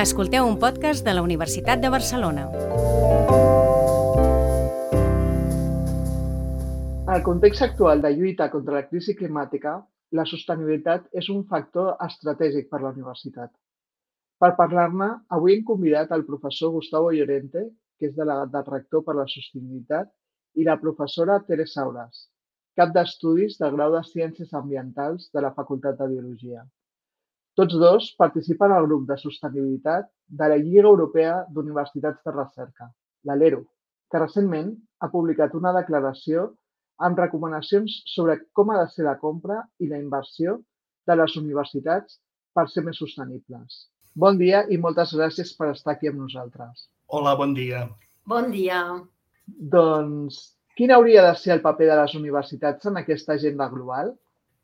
Escolteu un podcast de la Universitat de Barcelona. El context actual de lluita contra la crisi climàtica, la sostenibilitat és un factor estratègic per la universitat. Per parlar-ne, avui hem convidat el professor Gustavo Llorente, que és delegat del rector per la sostenibilitat, i la professora Teresa Auras, cap d'estudis del grau de Ciències Ambientals de la Facultat de Biologia. Tots dos participen al grup de sostenibilitat de la Lliga Europea d'Universitats de Recerca, la LERO, que recentment ha publicat una declaració amb recomanacions sobre com ha de ser la compra i la inversió de les universitats per ser més sostenibles. Bon dia i moltes gràcies per estar aquí amb nosaltres. Hola, bon dia. Bon dia. Doncs, quin hauria de ser el paper de les universitats en aquesta agenda global?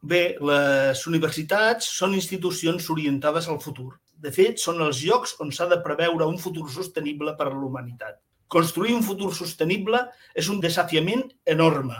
Bé, les universitats són institucions orientades al futur. De fet, són els llocs on s'ha de preveure un futur sostenible per a la humanitat. Construir un futur sostenible és un desafiament enorme.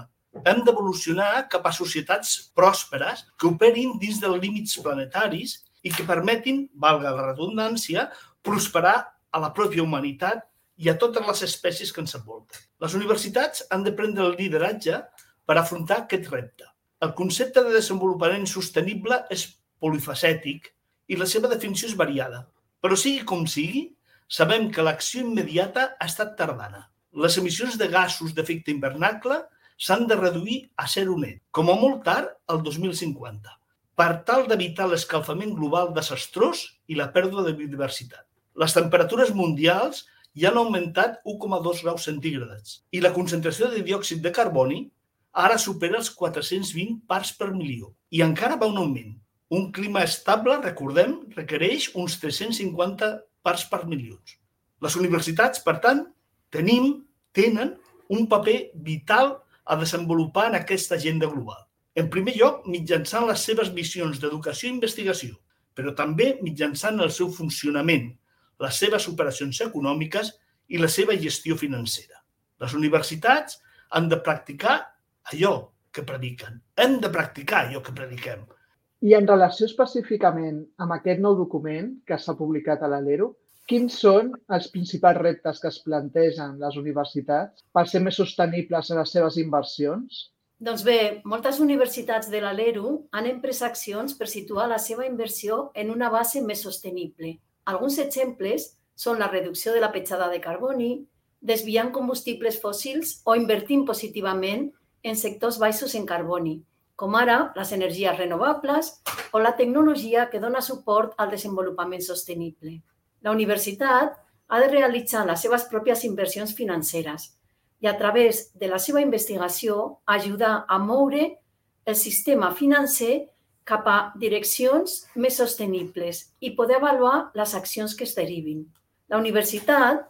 Hem d'evolucionar cap a societats pròsperes que operin dins dels límits planetaris i que permetin, valga la redundància, prosperar a la pròpia humanitat i a totes les espècies que ens envolten. Les universitats han de prendre el lideratge per afrontar aquest repte. El concepte de desenvolupament sostenible és polifacètic i la seva definició és variada. Però sigui com sigui, sabem que l'acció immediata ha estat tardana. Les emissions de gasos d'efecte hivernacle s'han de reduir a zero net, com a molt tard el 2050, per tal d'evitar l'escalfament global desastrós i la pèrdua de biodiversitat. Les temperatures mundials ja han augmentat 1,2 graus centígrads i la concentració de diòxid de carboni ara supera els 420 parts per milió i encara va un augment. Un clima estable, recordem, requereix uns 350 parts per milions. Les universitats, per tant, tenim, tenen un paper vital a desenvolupar en aquesta agenda global. En primer lloc, mitjançant les seves missions d'educació i investigació, però també mitjançant el seu funcionament, les seves operacions econòmiques i la seva gestió financera. Les universitats han de practicar allò que prediquen. Hem de practicar allò que prediquem. I en relació específicament amb aquest nou document que s'ha publicat a l'Alero, quins són els principals reptes que es plantegen les universitats per ser més sostenibles en les seves inversions? Doncs bé, moltes universitats de l'Alero han emprès accions per situar la seva inversió en una base més sostenible. Alguns exemples són la reducció de la petjada de carboni, desviant combustibles fòssils o invertint positivament en sectors baixos en carboni, com ara les energies renovables o la tecnologia que dona suport al desenvolupament sostenible. La universitat ha de realitzar les seves pròpies inversions financeres i a través de la seva investigació ajudar a moure el sistema financer cap a direccions més sostenibles i poder avaluar les accions que es derivin. La universitat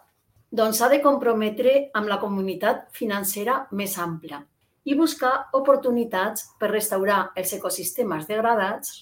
doncs, de comprometre amb la comunitat financera més ampla i buscar oportunitats per restaurar els ecosistemes degradats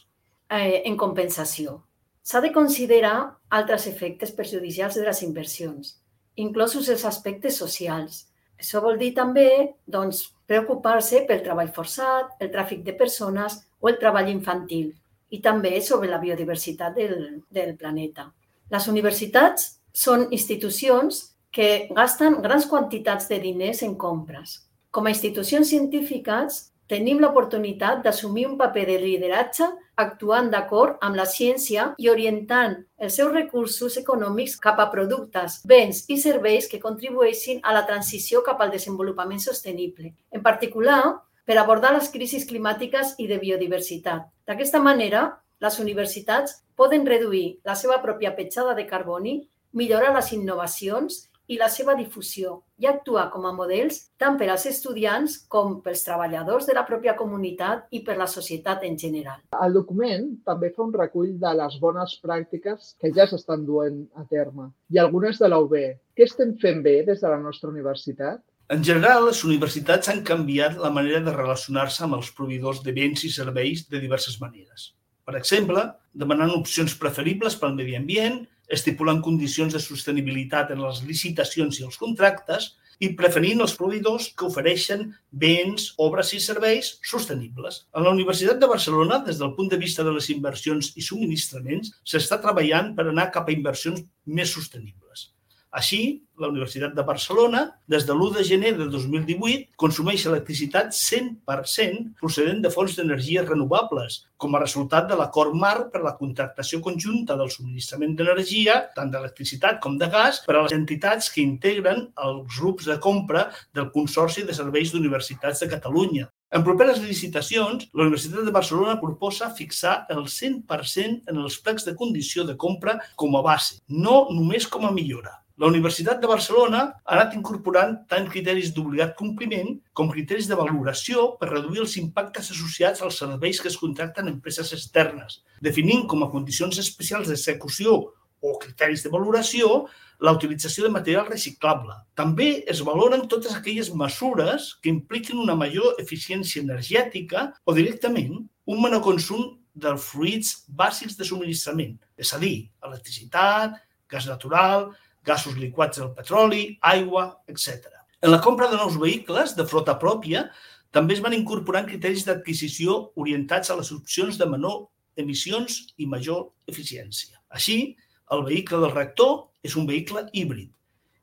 eh, en compensació. S'ha de considerar altres efectes perjudicials de les inversions, inclosos els aspectes socials. Això vol dir també doncs, preocupar-se pel treball forçat, el tràfic de persones o el treball infantil i també sobre la biodiversitat del, del planeta. Les universitats són institucions que gasten grans quantitats de diners en compres, com a institucions científiques, tenim l'oportunitat d'assumir un paper de lideratge actuant d'acord amb la ciència i orientant els seus recursos econòmics cap a productes, béns i serveis que contribueixin a la transició cap al desenvolupament sostenible. En particular, per abordar les crisis climàtiques i de biodiversitat. D'aquesta manera, les universitats poden reduir la seva pròpia petjada de carboni, millorar les innovacions i la seva difusió i actuar com a models tant per als estudiants com pels treballadors de la pròpia comunitat i per la societat en general. El document també fa un recull de les bones pràctiques que ja s'estan duent a terme i algunes de la UB. Què estem fent bé des de la nostra universitat? En general, les universitats han canviat la manera de relacionar-se amb els proveïdors de béns i serveis de diverses maneres. Per exemple, demanant opcions preferibles pel medi ambient, estipulant condicions de sostenibilitat en les licitacions i els contractes i preferint els proveïdors que ofereixen béns, obres i serveis sostenibles. A la Universitat de Barcelona, des del punt de vista de les inversions i subministraments, s'està treballant per anar cap a inversions més sostenibles. Així, la Universitat de Barcelona, des de l'1 de gener de 2018, consumeix electricitat 100% procedent de fonts d'energies renovables, com a resultat de l'acord marc per la contractació conjunta del subministrament d'energia, tant d'electricitat com de gas, per a les entitats que integren els grups de compra del Consorci de Serveis d'Universitats de Catalunya, en properes licitacions, la Universitat de Barcelona proposa fixar el 100% en els plecs de condició de compra com a base, no només com a millora. La Universitat de Barcelona ha anat incorporant tant criteris d'obligat compliment com criteris de valoració per reduir els impactes associats als serveis que es contracten en empreses externes, definint com a condicions especials d'execució o criteris de valoració la utilització de material reciclable. També es valoren totes aquelles mesures que impliquin una major eficiència energètica o directament un menor consum dels fluids bàsics de subministrament, és a dir, electricitat, gas natural, gasos liquats del petroli, aigua, etc. En la compra de nous vehicles de flota pròpia també es van incorporant criteris d'adquisició orientats a les opcions de menor emissions i major eficiència. Així, el vehicle del rector és un vehicle híbrid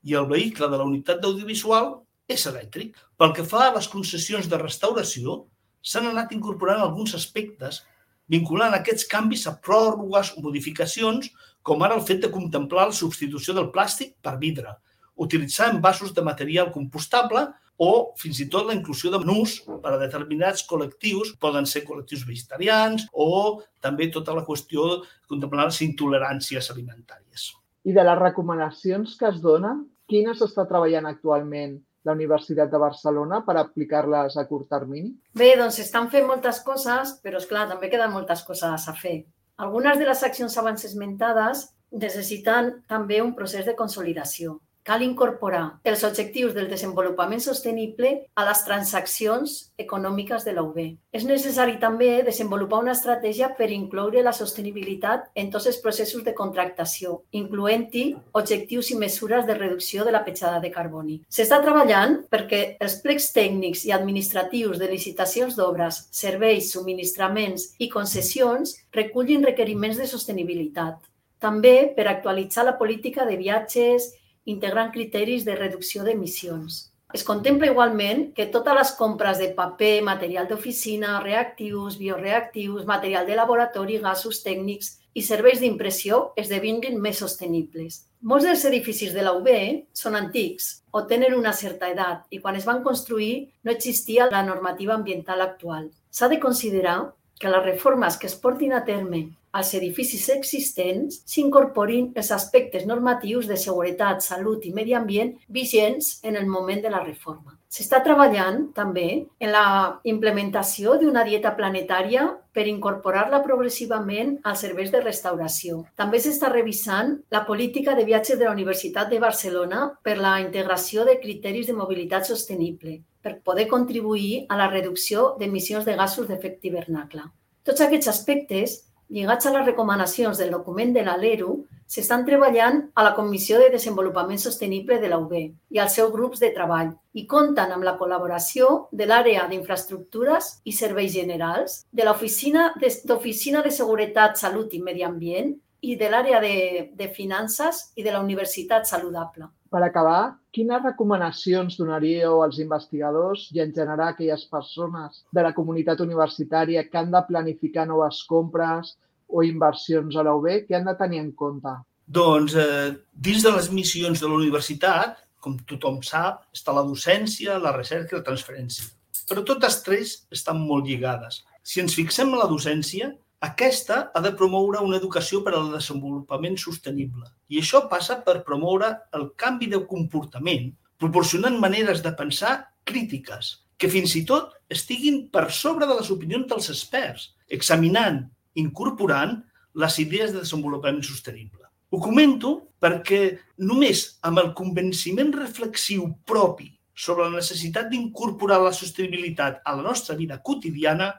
i el vehicle de la unitat d'audiovisual és elèctric. Pel que fa a les concessions de restauració, s'han anat incorporant alguns aspectes vinculant aquests canvis a pròrrogues o modificacions, com ara el fet de contemplar la substitució del plàstic per vidre, utilitzar envasos de material compostable o fins i tot la inclusió de menús per a determinats col·lectius, poden ser col·lectius vegetarians o també tota la qüestió de contemplar les intoleràncies alimentàries. I de les recomanacions que es donen, quines està treballant actualment la Universitat de Barcelona per aplicar-les a curt termini? Bé, doncs estan fent moltes coses, però és clar, també queden moltes coses a fer. Algunes de les accions abans esmentades necessiten també un procés de consolidació cal incorporar els objectius del desenvolupament sostenible a les transaccions econòmiques de la UB. És necessari també desenvolupar una estratègia per incloure la sostenibilitat en tots els processos de contractació, incloent-hi objectius i mesures de reducció de la petjada de carboni. S'està treballant perquè els plecs tècnics i administratius de licitacions d'obres, serveis, subministraments i concessions recullin requeriments de sostenibilitat. També per actualitzar la política de viatges integrant criteris de reducció d'emissions. Es contempla igualment que totes les compres de paper, material d'oficina, reactius, bioreactius, material de laboratori, gasos tècnics i serveis d'impressió esdevinguin més sostenibles. Molts dels edificis de la UB són antics o tenen una certa edat i quan es van construir no existia la normativa ambiental actual. S'ha de considerar que les reformes que es portin a terme als edificis existents s'incorporin els aspectes normatius de seguretat, salut i medi ambient vigents en el moment de la reforma. S'està treballant també en la implementació d'una dieta planetària per incorporar-la progressivament als serveis de restauració. També s'està revisant la política de viatges de la Universitat de Barcelona per la integració de criteris de mobilitat sostenible per poder contribuir a la reducció d'emissions de gasos d'efecte hivernacle. Tots aquests aspectes lligats a les recomanacions del document de l'ALERU, s'estan treballant a la Comissió de Desenvolupament Sostenible de la UB i als seus grups de treball i compten amb la col·laboració de l'àrea d'infraestructures i serveis generals, de l'Oficina d'Oficina de Seguretat, Salut i Medi Ambient i de l'àrea de, de finances i de la Universitat Saludable. Per acabar, quines recomanacions donaríeu als investigadors i en general a aquelles persones de la comunitat universitària que han de planificar noves compres o inversions a la UB? Què han de tenir en compte? Doncs eh, dins de les missions de la universitat, com tothom sap, està la docència, la recerca i la transferència. Però totes tres estan molt lligades. Si ens fixem en la docència, aquesta ha de promoure una educació per al desenvolupament sostenible i això passa per promoure el canvi de comportament, proporcionant maneres de pensar crítiques, que fins i tot estiguin per sobre de les opinions dels experts, examinant, incorporant les idees de desenvolupament sostenible. Ho comento perquè només amb el convenciment reflexiu propi sobre la necessitat d'incorporar la sostenibilitat a la nostra vida quotidiana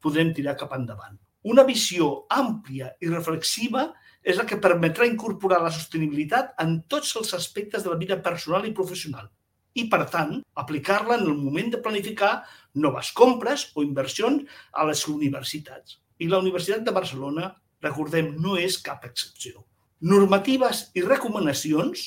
podrem tirar cap endavant. Una visió àmplia i reflexiva és la que permetrà incorporar la sostenibilitat en tots els aspectes de la vida personal i professional i, per tant, aplicar-la en el moment de planificar noves compres o inversions a les universitats. I la Universitat de Barcelona, recordem, no és cap excepció. Normatives i recomanacions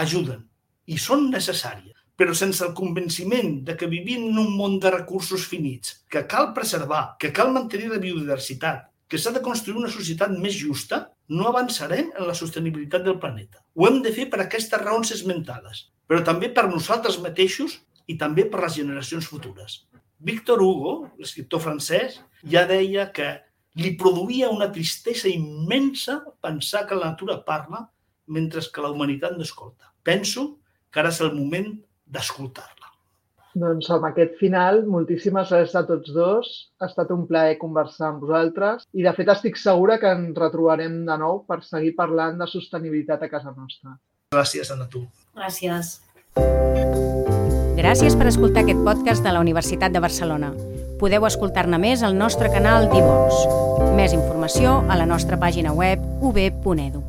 ajuden i són necessàries, però sense el convenciment de que vivim en un món de recursos finits, que cal preservar, que cal mantenir la biodiversitat, que s'ha de construir una societat més justa, no avançarem en la sostenibilitat del planeta. Ho hem de fer per aquestes raons esmentades, però també per nosaltres mateixos i també per les generacions futures. Victor Hugo, l'escriptor francès, ja deia que li produïa una tristesa immensa pensar que la natura parla mentre que la humanitat no escolta. Penso que ara és el moment d'escoltar-la. Doncs amb aquest final, moltíssimes gràcies a tots dos. Ha estat un plaer conversar amb vosaltres i, de fet, estic segura que ens retrobarem de nou per seguir parlant de sostenibilitat a casa nostra. Gràcies, Anna, tu. Gràcies. Gràcies per escoltar aquest podcast de la Universitat de Barcelona. Podeu escoltar-ne més al nostre canal d'Ivox. Més informació a la nostra pàgina web ub.edu.